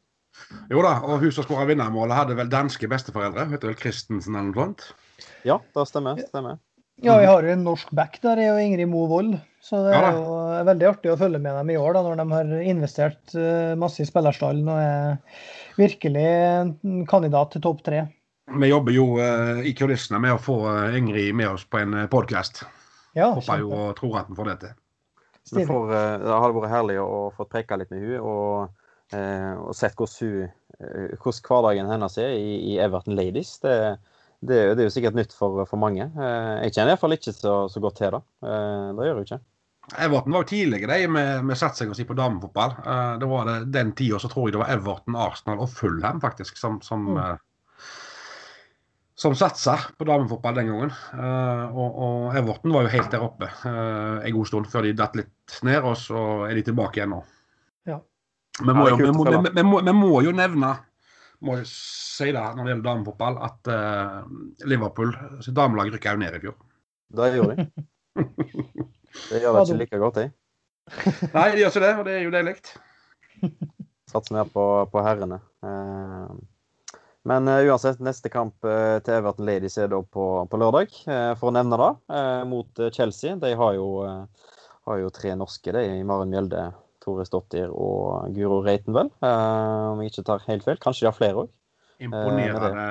Jo da, og hun som skåra vinnermålet, hadde vel danske besteforeldre? Heter vel Christensen eller noe sånt? Ja, det stemmer. stemmer. Ja, vi har jo en norsk back der, er jo Ingrid Mo Wold. Så det er jo veldig artig å følge med dem i år, da, når de har investert eh, masse i spillerstallen og er virkelig en kandidat til topp tre. Vi jobber jo uh, i kulissene med å få Ingrid med oss på en podkast. Ja, Håper jo og tror at vi får det til. Får, det hadde vært herlig å få preka litt med henne og, og sett hvordan, hun, hvordan hverdagen hennes er i, i Everton Ladies. Det, det, det, er jo sikkert nytt for, for mange. Jeg kjenner iallfall ikke så, så, godt til det. Det gjør jeg ikke. Everton var jo tidligere de med, med satsing si på damefotball. det var det, Den tida så tror jeg det var Everton, Arsenal og Fulham faktisk som, som mm som satsa på damefotball den gangen. Og, og, Everton var jo helt der oppe en god stund før de datt litt ned, og så er de tilbake igjen nå. Ja. Vi må, jo, vi, må, vi, må, vi må, jo nevne må jo si det når det gjelder damefotball, at uh, Liverpool sitt damelag rykka jo ned i fjor. Det gjorde de. Det gjør det ikke like godt, de. Nei, de gjør ikke det, og det er jo deilig. Satser mer på, på herrene. Uh, men uh, uansett, neste kamp uh, til Everton Ladies er da på, på lørdag, uh, for å nevne det, mot Chelsea. De har jo, har jo, tre norske, de, i Maren Mjelde, Tore Stottir og Guro Reiten, vel. om jeg ikke tar helt feil. Kanskje de har flere òg. Imponerende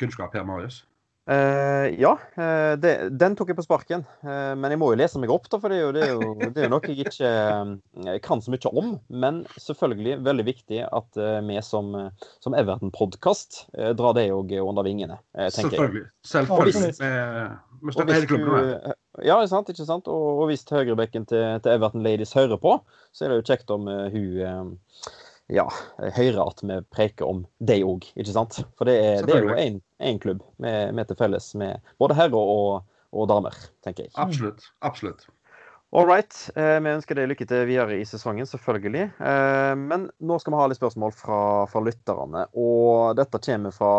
kunnskap her, Marius. Uh, ja, uh, det, den tok jeg på sparken. Uh, men jeg må jo lese meg opp, da, for det er jo, det er jo, det er jo noe jeg ikke kan så mye om. Men selvfølgelig veldig viktig at vi som, som Everton-podkast drar det òg under vingene. selvfølgelig. Selvfølgelig. Vi støtter hele klubben. Ja, ikke sant. Ikke sant? Og, og hvis høyrebekken til, til, Everton Ladies hører på, så er det jo kjekt om hun ja, hører at vi preker om deg òg, ikke sant? For det er, det er jo én klubb med, med, til felles med både herrer og, og, damer, tenker jeg. Absolutt. Absolutt. All right. Eh, vi ønsker deg lykke til videre i sesongen, selvfølgelig. Eh, men nå skal vi ha litt spørsmål fra, fra lytterne. Og dette kommer fra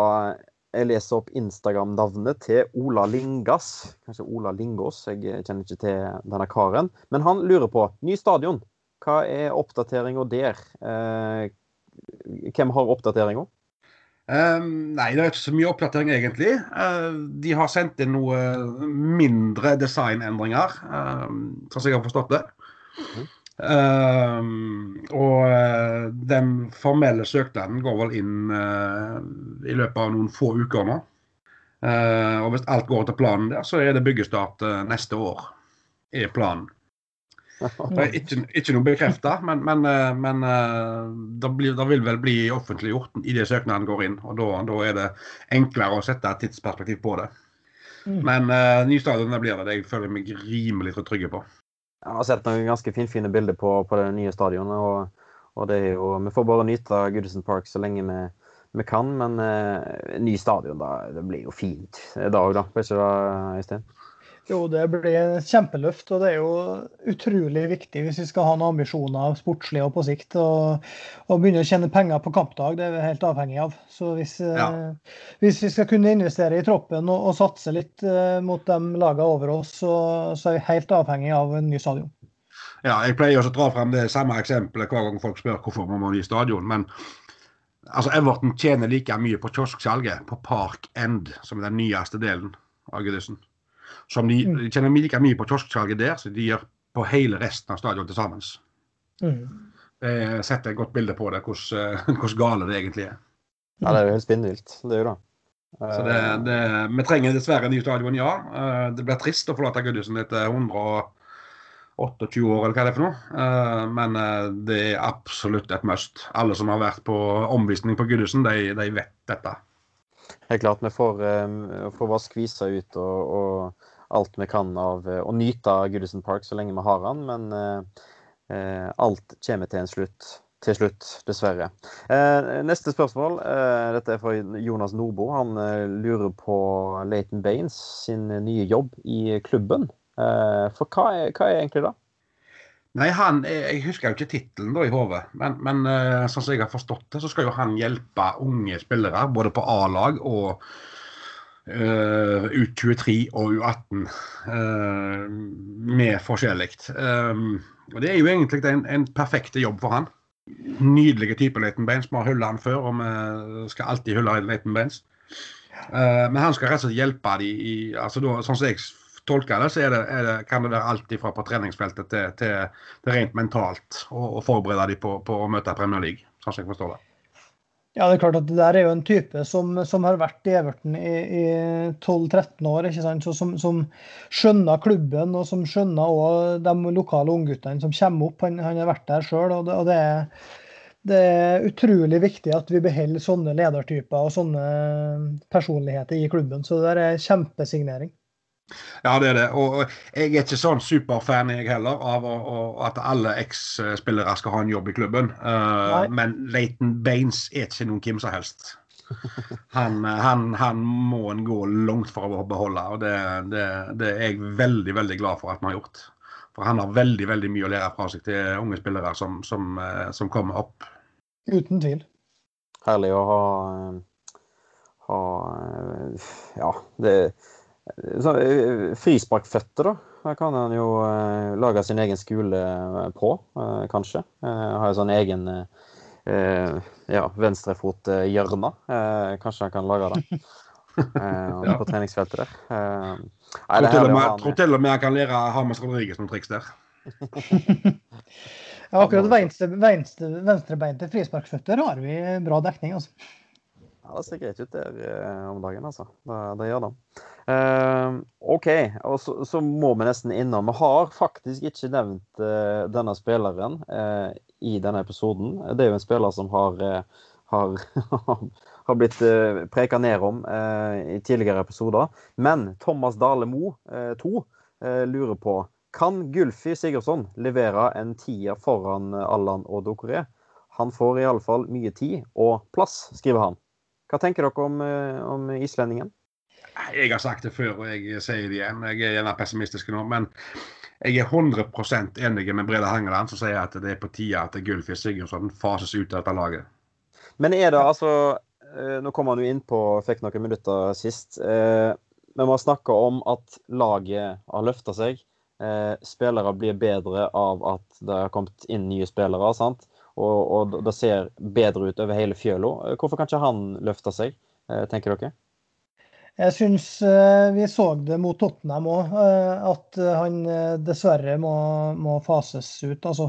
Jeg leser opp Instagram-navnet til Ola Lingas. Kanskje Ola Lingås, jeg kjenner ikke til denne karen. Men han lurer på ny stadion. Hva er oppdateringa der? Eh, hvem har oppdateringa? Um, nei, det er ikke så mye oppdatering egentlig. Uh, de har sendt inn noe mindre designendringer, uh, sånn som jeg har forstått det. Mm. Um, og uh, den formelle søknaden går vel inn uh, i løpet av noen få uker nå. og hvis alt går etter planen der, så er det byggestart neste år. Er planen. Det Ikke, ikke noe bekrefta, men, men, eh, men eh, det, blir, det, vil vel bli offentliggjort idet søknaden går inn. og da, da, er det enklere å sette et tidsperspektiv på det. Mm. Men uh, ny stadion blir det. Det jeg føler meg rimelig trygge på. Jeg har sett noen ganske finfine bilder på, på det nye stadionet. og, og det er jo, Vi får bare nyte Goodison Park så lenge vi, vi kan. Men eh, ny stadion, da, det blir jo fint i dag, da. Blir ikke det, Øystein? Jo, det blir et kjempeløft. Og det er jo utrolig viktig hvis vi skal ha noen ambisjoner sportslig og på sikt. Og, og begynne å tjene penger på kampdag. Det er vi helt avhengig av. Så hvis, eh, hvis vi skal kunne investere i troppen og, og satse litt eh, mot de lagene over oss, så, så, er vi helt avhengig av en ny stadion. Ja, jeg pleier også å dra frem det samme eksempelet hver gang folk spør hvorfor man må ha ny stadion. men altså Everton tjener like mye på kiosksalget på Park End, som er den nyeste delen av Goodison. Som de, mm. de tjener like mye på kiosksalget der som de gjør på hele resten av stadion til sammen. Mm. Jeg setter et godt bilde på det, hvordan, hvordan gale det egentlig er. Ja, det er jo helt spinnvilt. Det er jo det. Så det, det, vi trenger dessverre en ny stadion, ja. Eh, det blir trist å forlate Gudhusen etter 128 år, eller hva det er for noe. Eh, men eh, det er absolutt et must. Alle som har vært på omvisning på Gudhusen, de, de vet dette. Helt klart. Vi får, får bare skvise ut og, og alt vi kan av Og å nyte Goodison Park så lenge vi har han, men eh, eh, alt kommer til en slutt. Til slutt, dessverre. neste spørsmål. dette er fra Jonas Nordbo. Han lurer på Leighton Baines sin nye jobb i klubben. for hva er, hva er egentlig det? Nei, han, Jeg husker jo ikke tittelen i hodet, men, men sånn som jeg har forstått det, så skal jo han hjelpe unge spillere både på A-lag og Uh, U23 og U18 uh, med forskjellig. Um, og Det er jo egentlig en, en perfekt jobb for han. Nydelige type Leighton Baines. Vi har hylla han før, og vi skal alltid hylle Leighton Baines. Uh, men han skal rett og slett hjelpe de i altså Sånn som jeg tolker det, så det, det, kan det være alt fra på treningsfeltet til, til, til rent mentalt å forberede dem på, på, å møte Premier League, sånn som jeg forstår det. Ja, det er klart at det der er jo en type som, som har vært i Everton i, i 12-13 år, ikke sant? Så som, som, skjønner klubben og som skjønner også de lokale ungguttene som kommer opp. Han, han har vært der sjøl. Og, det, og det, er, det, er, utrolig viktig at vi beholder sånne ledertyper og sånne personligheter i klubben. Så det der er kjempesignering. Ja, det er det. Og jeg er ikke sånn superfan jeg heller av å, å, at alle eks-spillere skal ha en jobb i klubben. Uh, men Leighton Baines er ikke noen hvem som helst. Han, han, han, må en gå langt for å beholde, og det, det, det, er jeg veldig veldig glad for at vi har gjort. For han har veldig veldig mye å lære fra seg til unge spillere som, som, eh, som kommer opp. Uten tvil. Herlig å ha, ha Ja, det så, eh, Frisparkføtter, da. Her kan han jo eh, lage sin egen skole eh, på, eh, kanskje. Eh, har jo sånn egen eh, ja, venstrefothjørne. Eh, kanskje han kan lage det. ja. På treningsfeltet der. Eh, nei, tror, til og med han kan lære Hamas Rodriguez noen triks der. ja, akkurat venstre, venstre, venstrebeinte frisparkføtter har vi bra dekning, altså. Ja, Det ser greit ut der eh, om dagen, altså. Det, det gjør det. Uh, OK, og så, så, må vi nesten innom Vi har faktisk ikke nevnt uh, denne spilleren uh, i denne episoden. Det er jo en spiller som har, har, har blitt preka ned om i tidligere episoder. Men Thomas Dale Mo 2 lurer på kan Gulfi Sigurdsson levere en tier foran Allan og Dokoré? Han får iallfall mye tid og plass, skriver han. Hva tenker dere om, eh, om islendingen? Jeg har sagt det før, og jeg sier det igjen. Jeg er gjerne pessimistisk nå. Men jeg er 100% enig med Brede Hangeland, som sier at det er på tide at Gulfi Sigurdsson fases ut av dette laget. Men er det altså eh, Nå kom han jo innpå, fikk noen minutter sist. Eh, men man snakker om at laget har løfta seg. Spillere blir bedre av at det har kommet inn nye spillere. sant? og, og det ser bedre ut over hele fjøla. Hvorfor kan ikke han løfte seg, eh, tenker dere? Jeg syns eh, vi så det mot Tottenham òg, eh, at han dessverre må, må, fases ut. Altså.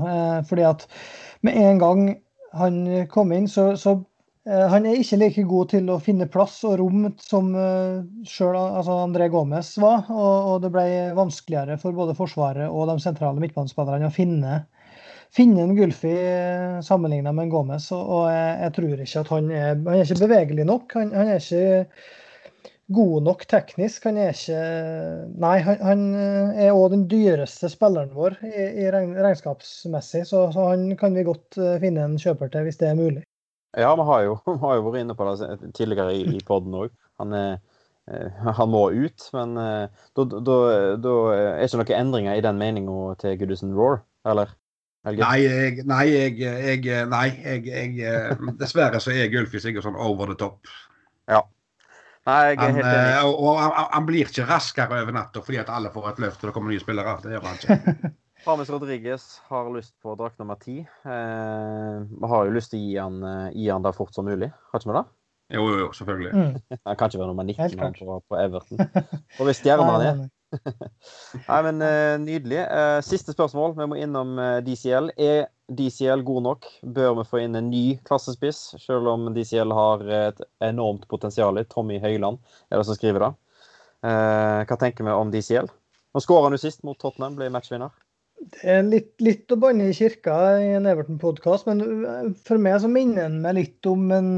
Fordi at med en gang han kom inn, så, så han er ikke like god til å finne plass og rom som sjøl altså André Gomez var. Og, og, det ble vanskeligere for både Forsvaret og de sentrale midtbanespillerne å finne finne en Gulfi eh, sammenligna med en Gomez, og, og jeg, jeg, tror ikke at han er Han er ikke bevegelig nok. Han, han er ikke god nok teknisk. Han er ikke Nei, han, han er òg den dyreste spilleren vår i, i regnskapsmessig, så, så, han kan vi godt eh, finne en kjøper til hvis det er mulig. Ja, vi har jo, vi har jo vært inne på det tidligere i, i poden òg. Han, eh, han må ut, men da, da, da er ikke noen endringer i den meninga til Goodison Roar, eller? Nei, jeg, nei, jeg, jeg, nei jeg, jeg, eh, Dessverre så er Gylfi Sigurdsson over the top. Ja. Nei, jeg er helt enig. Han, og han, han, blir ikke raskere over natta fordi at alle får et løft og det kommer nye spillere. Det gjør han ikke. James Rodriguez har lyst på drakt nummer ti. Eh, vi har jo lyst til å gi han, eh, gi han det fort som mulig. Har ikke vi det? Jo, jo, jo, selvfølgelig. Mm. Han kan ikke være nummer 19 på, på Everton. Og hvis stjerna er Nei, men uh, Nydelig. Uh, siste spørsmål. Vi må innom eh, DCL. Er DCL god nok? Bør vi få inn en ny klassespiss, selv om DCL har et enormt potensial? Tommy Høiland er det som skriver det. hva tenker vi om DCL? Nå skåra han jo sist mot Tottenham, ble matchvinner. Det er litt, litt å banne i kirka i en Everton-podkast, men for meg så minner han meg litt om en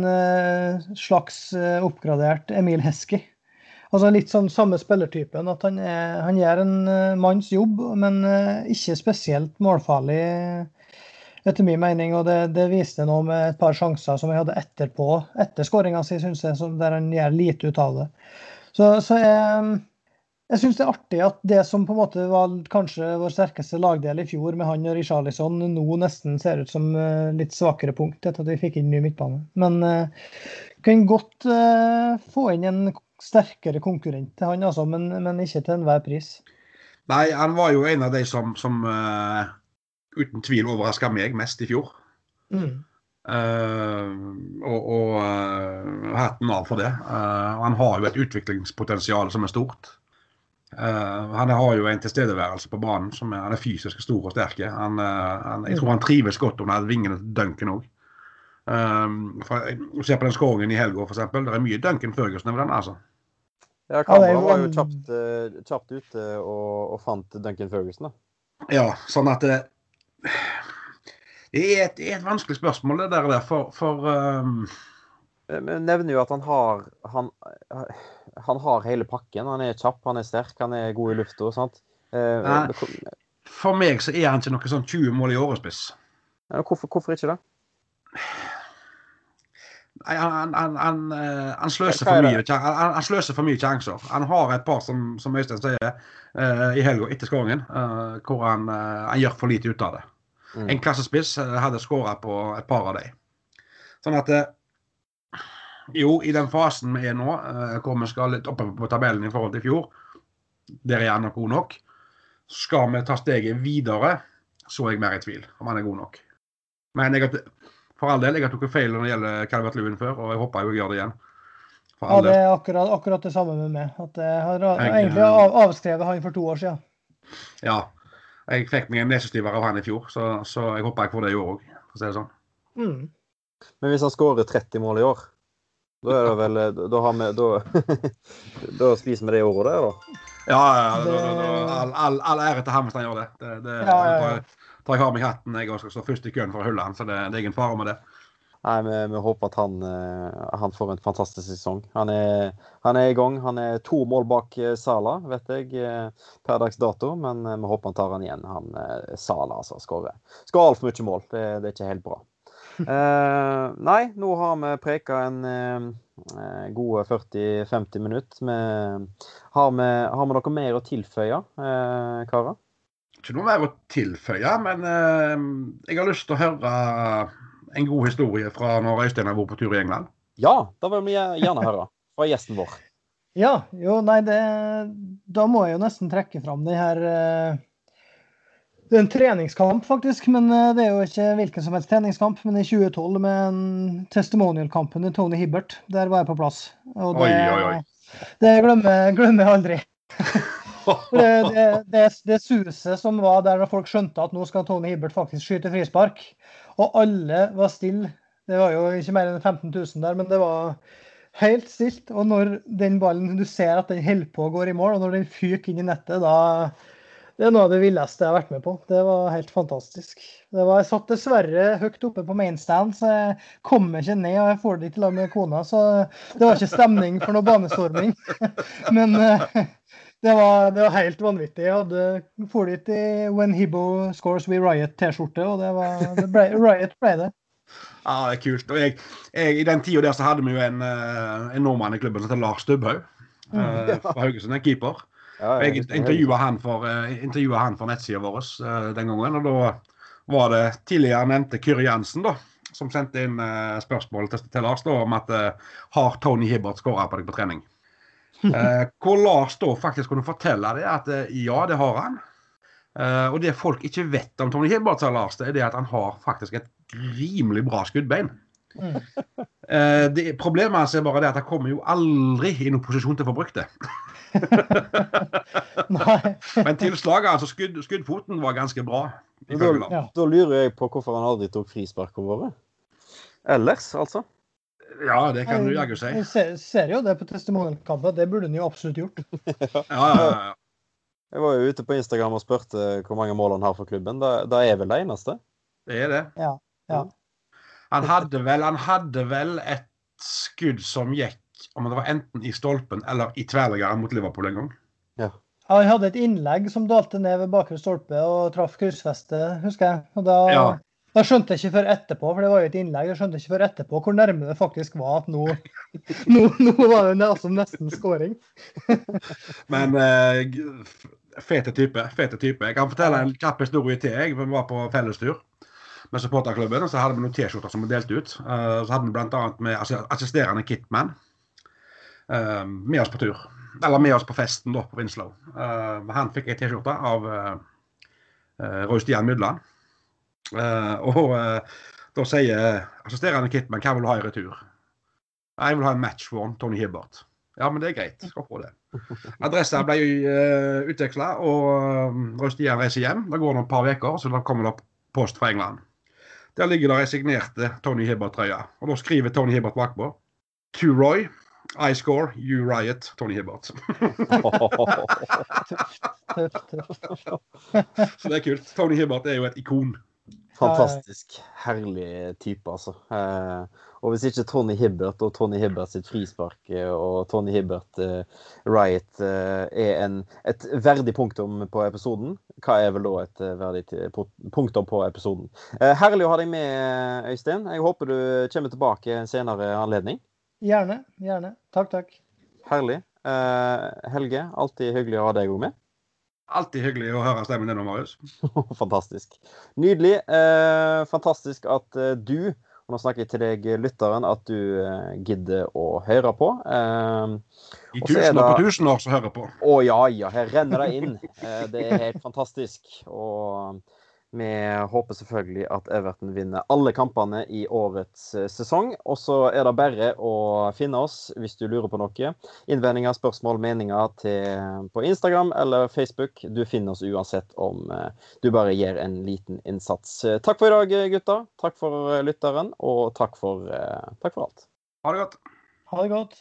slags oppgradert Emil Hesky. Altså Litt sånn samme spillertypen. At han, er, han gjør en uh, manns jobb, men uh, ikke spesielt målfarlig, etter min mening. Og det, det viste noe med et par sjanser som jeg hadde etterpå, etter skåringa si, syns jeg, der han gjør lite ut av det. Så, så jeg, jeg syns det er artig at det som på en måte var kanskje vår sterkeste lagdel i fjor, med han og Richarlison, nå nesten ser ut som litt svakere punkt etter at vi fikk inn ny midtbane. Men uh, kan godt uh, få inn en sterkere konkurrent til han, altså, men, men ikke til enhver pris. Nei, han var jo en av de som, som uh, uten tvil overraska meg mest i fjor. Mm. Uh, og og uh, hatten av for det. han har jo et utviklingspotensial som er stort. han har jo en tilstedeværelse på banen som er, han er fysisk stor og sterk. Han, han, jeg tror han trives godt under vingene til Duncan òg. Um, se på den skåringen i helga, f.eks. Det er mye Duncan Førgersen over den. altså. Ja, Kamera var jo kjapt, kjapt ute og, og, fant Duncan Ferguson, da. Ja, sånn at det, det, er, et, det er et, vanskelig spørsmål, det der. For, for um... Jeg nevner jo at han har han, han, har hele pakken. Han er kjapp, han er sterk, han er god i lufta. sant? Nei, for meg så er han ikke noe sånn 20 mål i årespiss. Hvorfor, hvorfor ikke det? Han, han, han, eh, han, sløser for mye, han, sløser for mye sjanser. Han har et par, som, som Øystein sier, uh, i helga etter skåringen, uh, hvor han, uh, gjør for lite ut av det. Mm. En klassespiss hadde skåra på et par av dem. Sånn at Jo, i den fasen vi er nå, hvor vi skal litt oppe på tabellen i forhold til i fjor, der er han nok god nok. Skal vi ta steget videre, så er jeg mer i tvil om han er god nok. Men jeg, for all del, jeg har tatt feil når det gjelder Calvert Lewin før, og jeg håper jeg gjør det igjen. Ja, det er akkurat, akkurat, det samme med meg. At jeg har jeg, egentlig av, avskrevet han for to år siden. Ja. Jeg fikk meg en nesestiver av han i fjor, så, så, jeg håper jeg får det i år òg, for å si det sånn. Mm. Men hvis han skårer 30 mål i år, da er det vel Da, har vi, da, da spiser vi det i året, der, da? Ja, ja, ja det... all, all, all, ære til ham hvis han gjør det. det, det ja, ja, ja tar jeg av meg hatten. Jeg skal stå først i køen for å hylle han, så det, det er ingen fare med det. Nei, vi, vi håper at han, eh, han, får en fantastisk sesong. Han er, han er, i gang. Han er to mål bak eh, Sala, vet jeg, eh, per dags dato. Men vi håper han tar han igjen. Han Sala, altså. Skårer. Skal altfor mye mål. Det, det, er ikke helt bra. eh, nei, nå har vi preka en eh, gode 40-50 minutter. Har har, vi, noe mer å tilføye, eh, karer? Ikke noe mer å tilføye, men eh, jeg har lyst til å høre en god historie fra når Øystein har vært på tur i England. Ja, da vil vi gjerne høre fra gjesten vår. Ja, jo, nei, det Da må jeg jo nesten trekke fram den her eh, Det er en treningskamp, faktisk. Men eh, det er jo ikke hvilken som helst treningskamp. Men i 2012 med testimonialkampen til Tony Hibbert. Der var jeg på plass. Og det, oi, oi, oi. det glemmer, glemmer jeg aldri. Det, det, det, suset som var der da folk skjønte at nå skal Tony Hibbert faktisk skyte frispark, og alle var stille. Det var jo ikke mer enn 15 000 der, men det var helt stilt. Og når den ballen, du ser at den holder på og går i mål, og når den fyker inn i nettet, da Det er noe av det villeste jeg har vært med på. Det var helt fantastisk. Var, jeg satt dessverre høyt oppe på mainstand, så jeg kommer ikke ned. Og jeg får det ikke lag med kona, så det var ikke stemning for noe banestorming. Men det var, det var, helt vanvittig. Jeg hadde for dit i When Hibbo Scores We Riot-T-skjorte, og det, var, det ble, Riot ble det. Ja, det er kult. Og jeg, jeg, I den tida der så hadde vi jo en, eh, en nordmann i klubben som heter Lars Stubbhaug. Mm, eh, ja. Fra Haugesund, en keeper. Ja, jeg intervjua han for, uh, han for nettsida vår uh, den gangen. og Da var det tidligere nevnte Kyrre Jansen da, som sendte inn uh, spørsmål til, til Lars da, om at har Tony Hibbert skåra på deg på trening. Eh, hvor Lars da faktisk kunne fortelle det at eh, ja, det har han. Eh, og det folk ikke vet om Tony Hilbert, sa Lars, det er det at han har faktisk et rimelig bra skuddbein. Mm. Eh, det, problemet hans er bare det at han kommer jo aldri i noen posisjon til å få brukt det. Men tilslaget, altså skudd, skuddfoten, var ganske bra. Da, ja. da, lurer jeg på hvorfor han aldri tok frisparkene våre. Ellers, altså. Ja, det kan du jaggu si. Jeg ser, ser, jo det på testimonialkampen. Det burde han jo absolutt gjort. ja, ja, ja. Jeg var jo ute på Instagram og spurte hvor mange mål han har for klubben. Da, da er vel det eneste? Det er det. Ja, ja. Han, hadde vel, han hadde vel et skudd som gikk om det var enten i stolpen eller i tverrliggeren mot Liverpool en gang. Ja. Han hadde et innlegg som dalte ned ved bakre stolpe og traff kryssfestet, husker jeg. Og da, ja. Da skjønte jeg ikke før etterpå, for det var jo et innlegg, jeg skjønte ikke før etterpå hvor nærme det faktisk var at nå, nå, nå var det altså nesten scoring. Men eh, fete type. Fete type. Jeg kan fortelle en kjapp historie til. Jeg vi var på fellestur med supporterklubben, og så hadde vi noen T-skjorter som var delt ut. Uh, så hadde vi bl.a. med assisterende kitman. eh, med oss på tur. Eller med oss på festen da, på Winslow. Eh, han fikk ei T-skjorte av uh, Roy Stian Mydland. Og da sier assisterende Kitman hva vil du ha i retur? Jeg vil ha en match for Tony Hibbert. Ja, men det er greit. Skal få det. Adressa ble uh, utveksla, og Roy Stian reiser hjem. Da går det et par uker, så da kommer det post fra England. Der ligger det resignerte Tony Hibbert-trøya. Og da skriver Tony Hibbert bakpå. To Roy. I score, you riot, Tony Hibbert. Så det er kult. Tony Hibbert er jo et ikon. Fantastisk. Herlig type, altså. Eh, og hvis ikke Tony Hibbert og Tony Hibbert sitt frispark eh, og Tony Hibbert eh, Riot er en, et verdig punktum på episoden, hva er vel da et verdig punktum på episoden? Eh, herlig å ha deg med, Øystein. Jeg håper du kommer tilbake en senere anledning. Gjerne. Gjerne. Takk, takk. Herlig. Helge, alltid hyggelig å ha deg med. Alltid hyggelig å høre stemmen din, Marius. fantastisk. Nydelig. Eh, fantastisk at eh, du, og nå snakker jeg til deg, lytteren, at du eh, gidder å høre på. Eh, I tusen og på tusen år så hører på. Å ja, ja. Her renner det inn. Eh, det er helt fantastisk. Og vi håper selvfølgelig at Everton vinner alle kampene i årets eh, sesong. Og så er det bare å finne oss hvis du lurer på noe. Innvendinger, spørsmål, meninger til, på Instagram eller Facebook. Du finner oss uansett om eh, du bare gjør en liten innsats. Takk for i dag, gutter. Takk for eh, lytteren, og takk for, takk for alt. Ha det godt. Ha det godt.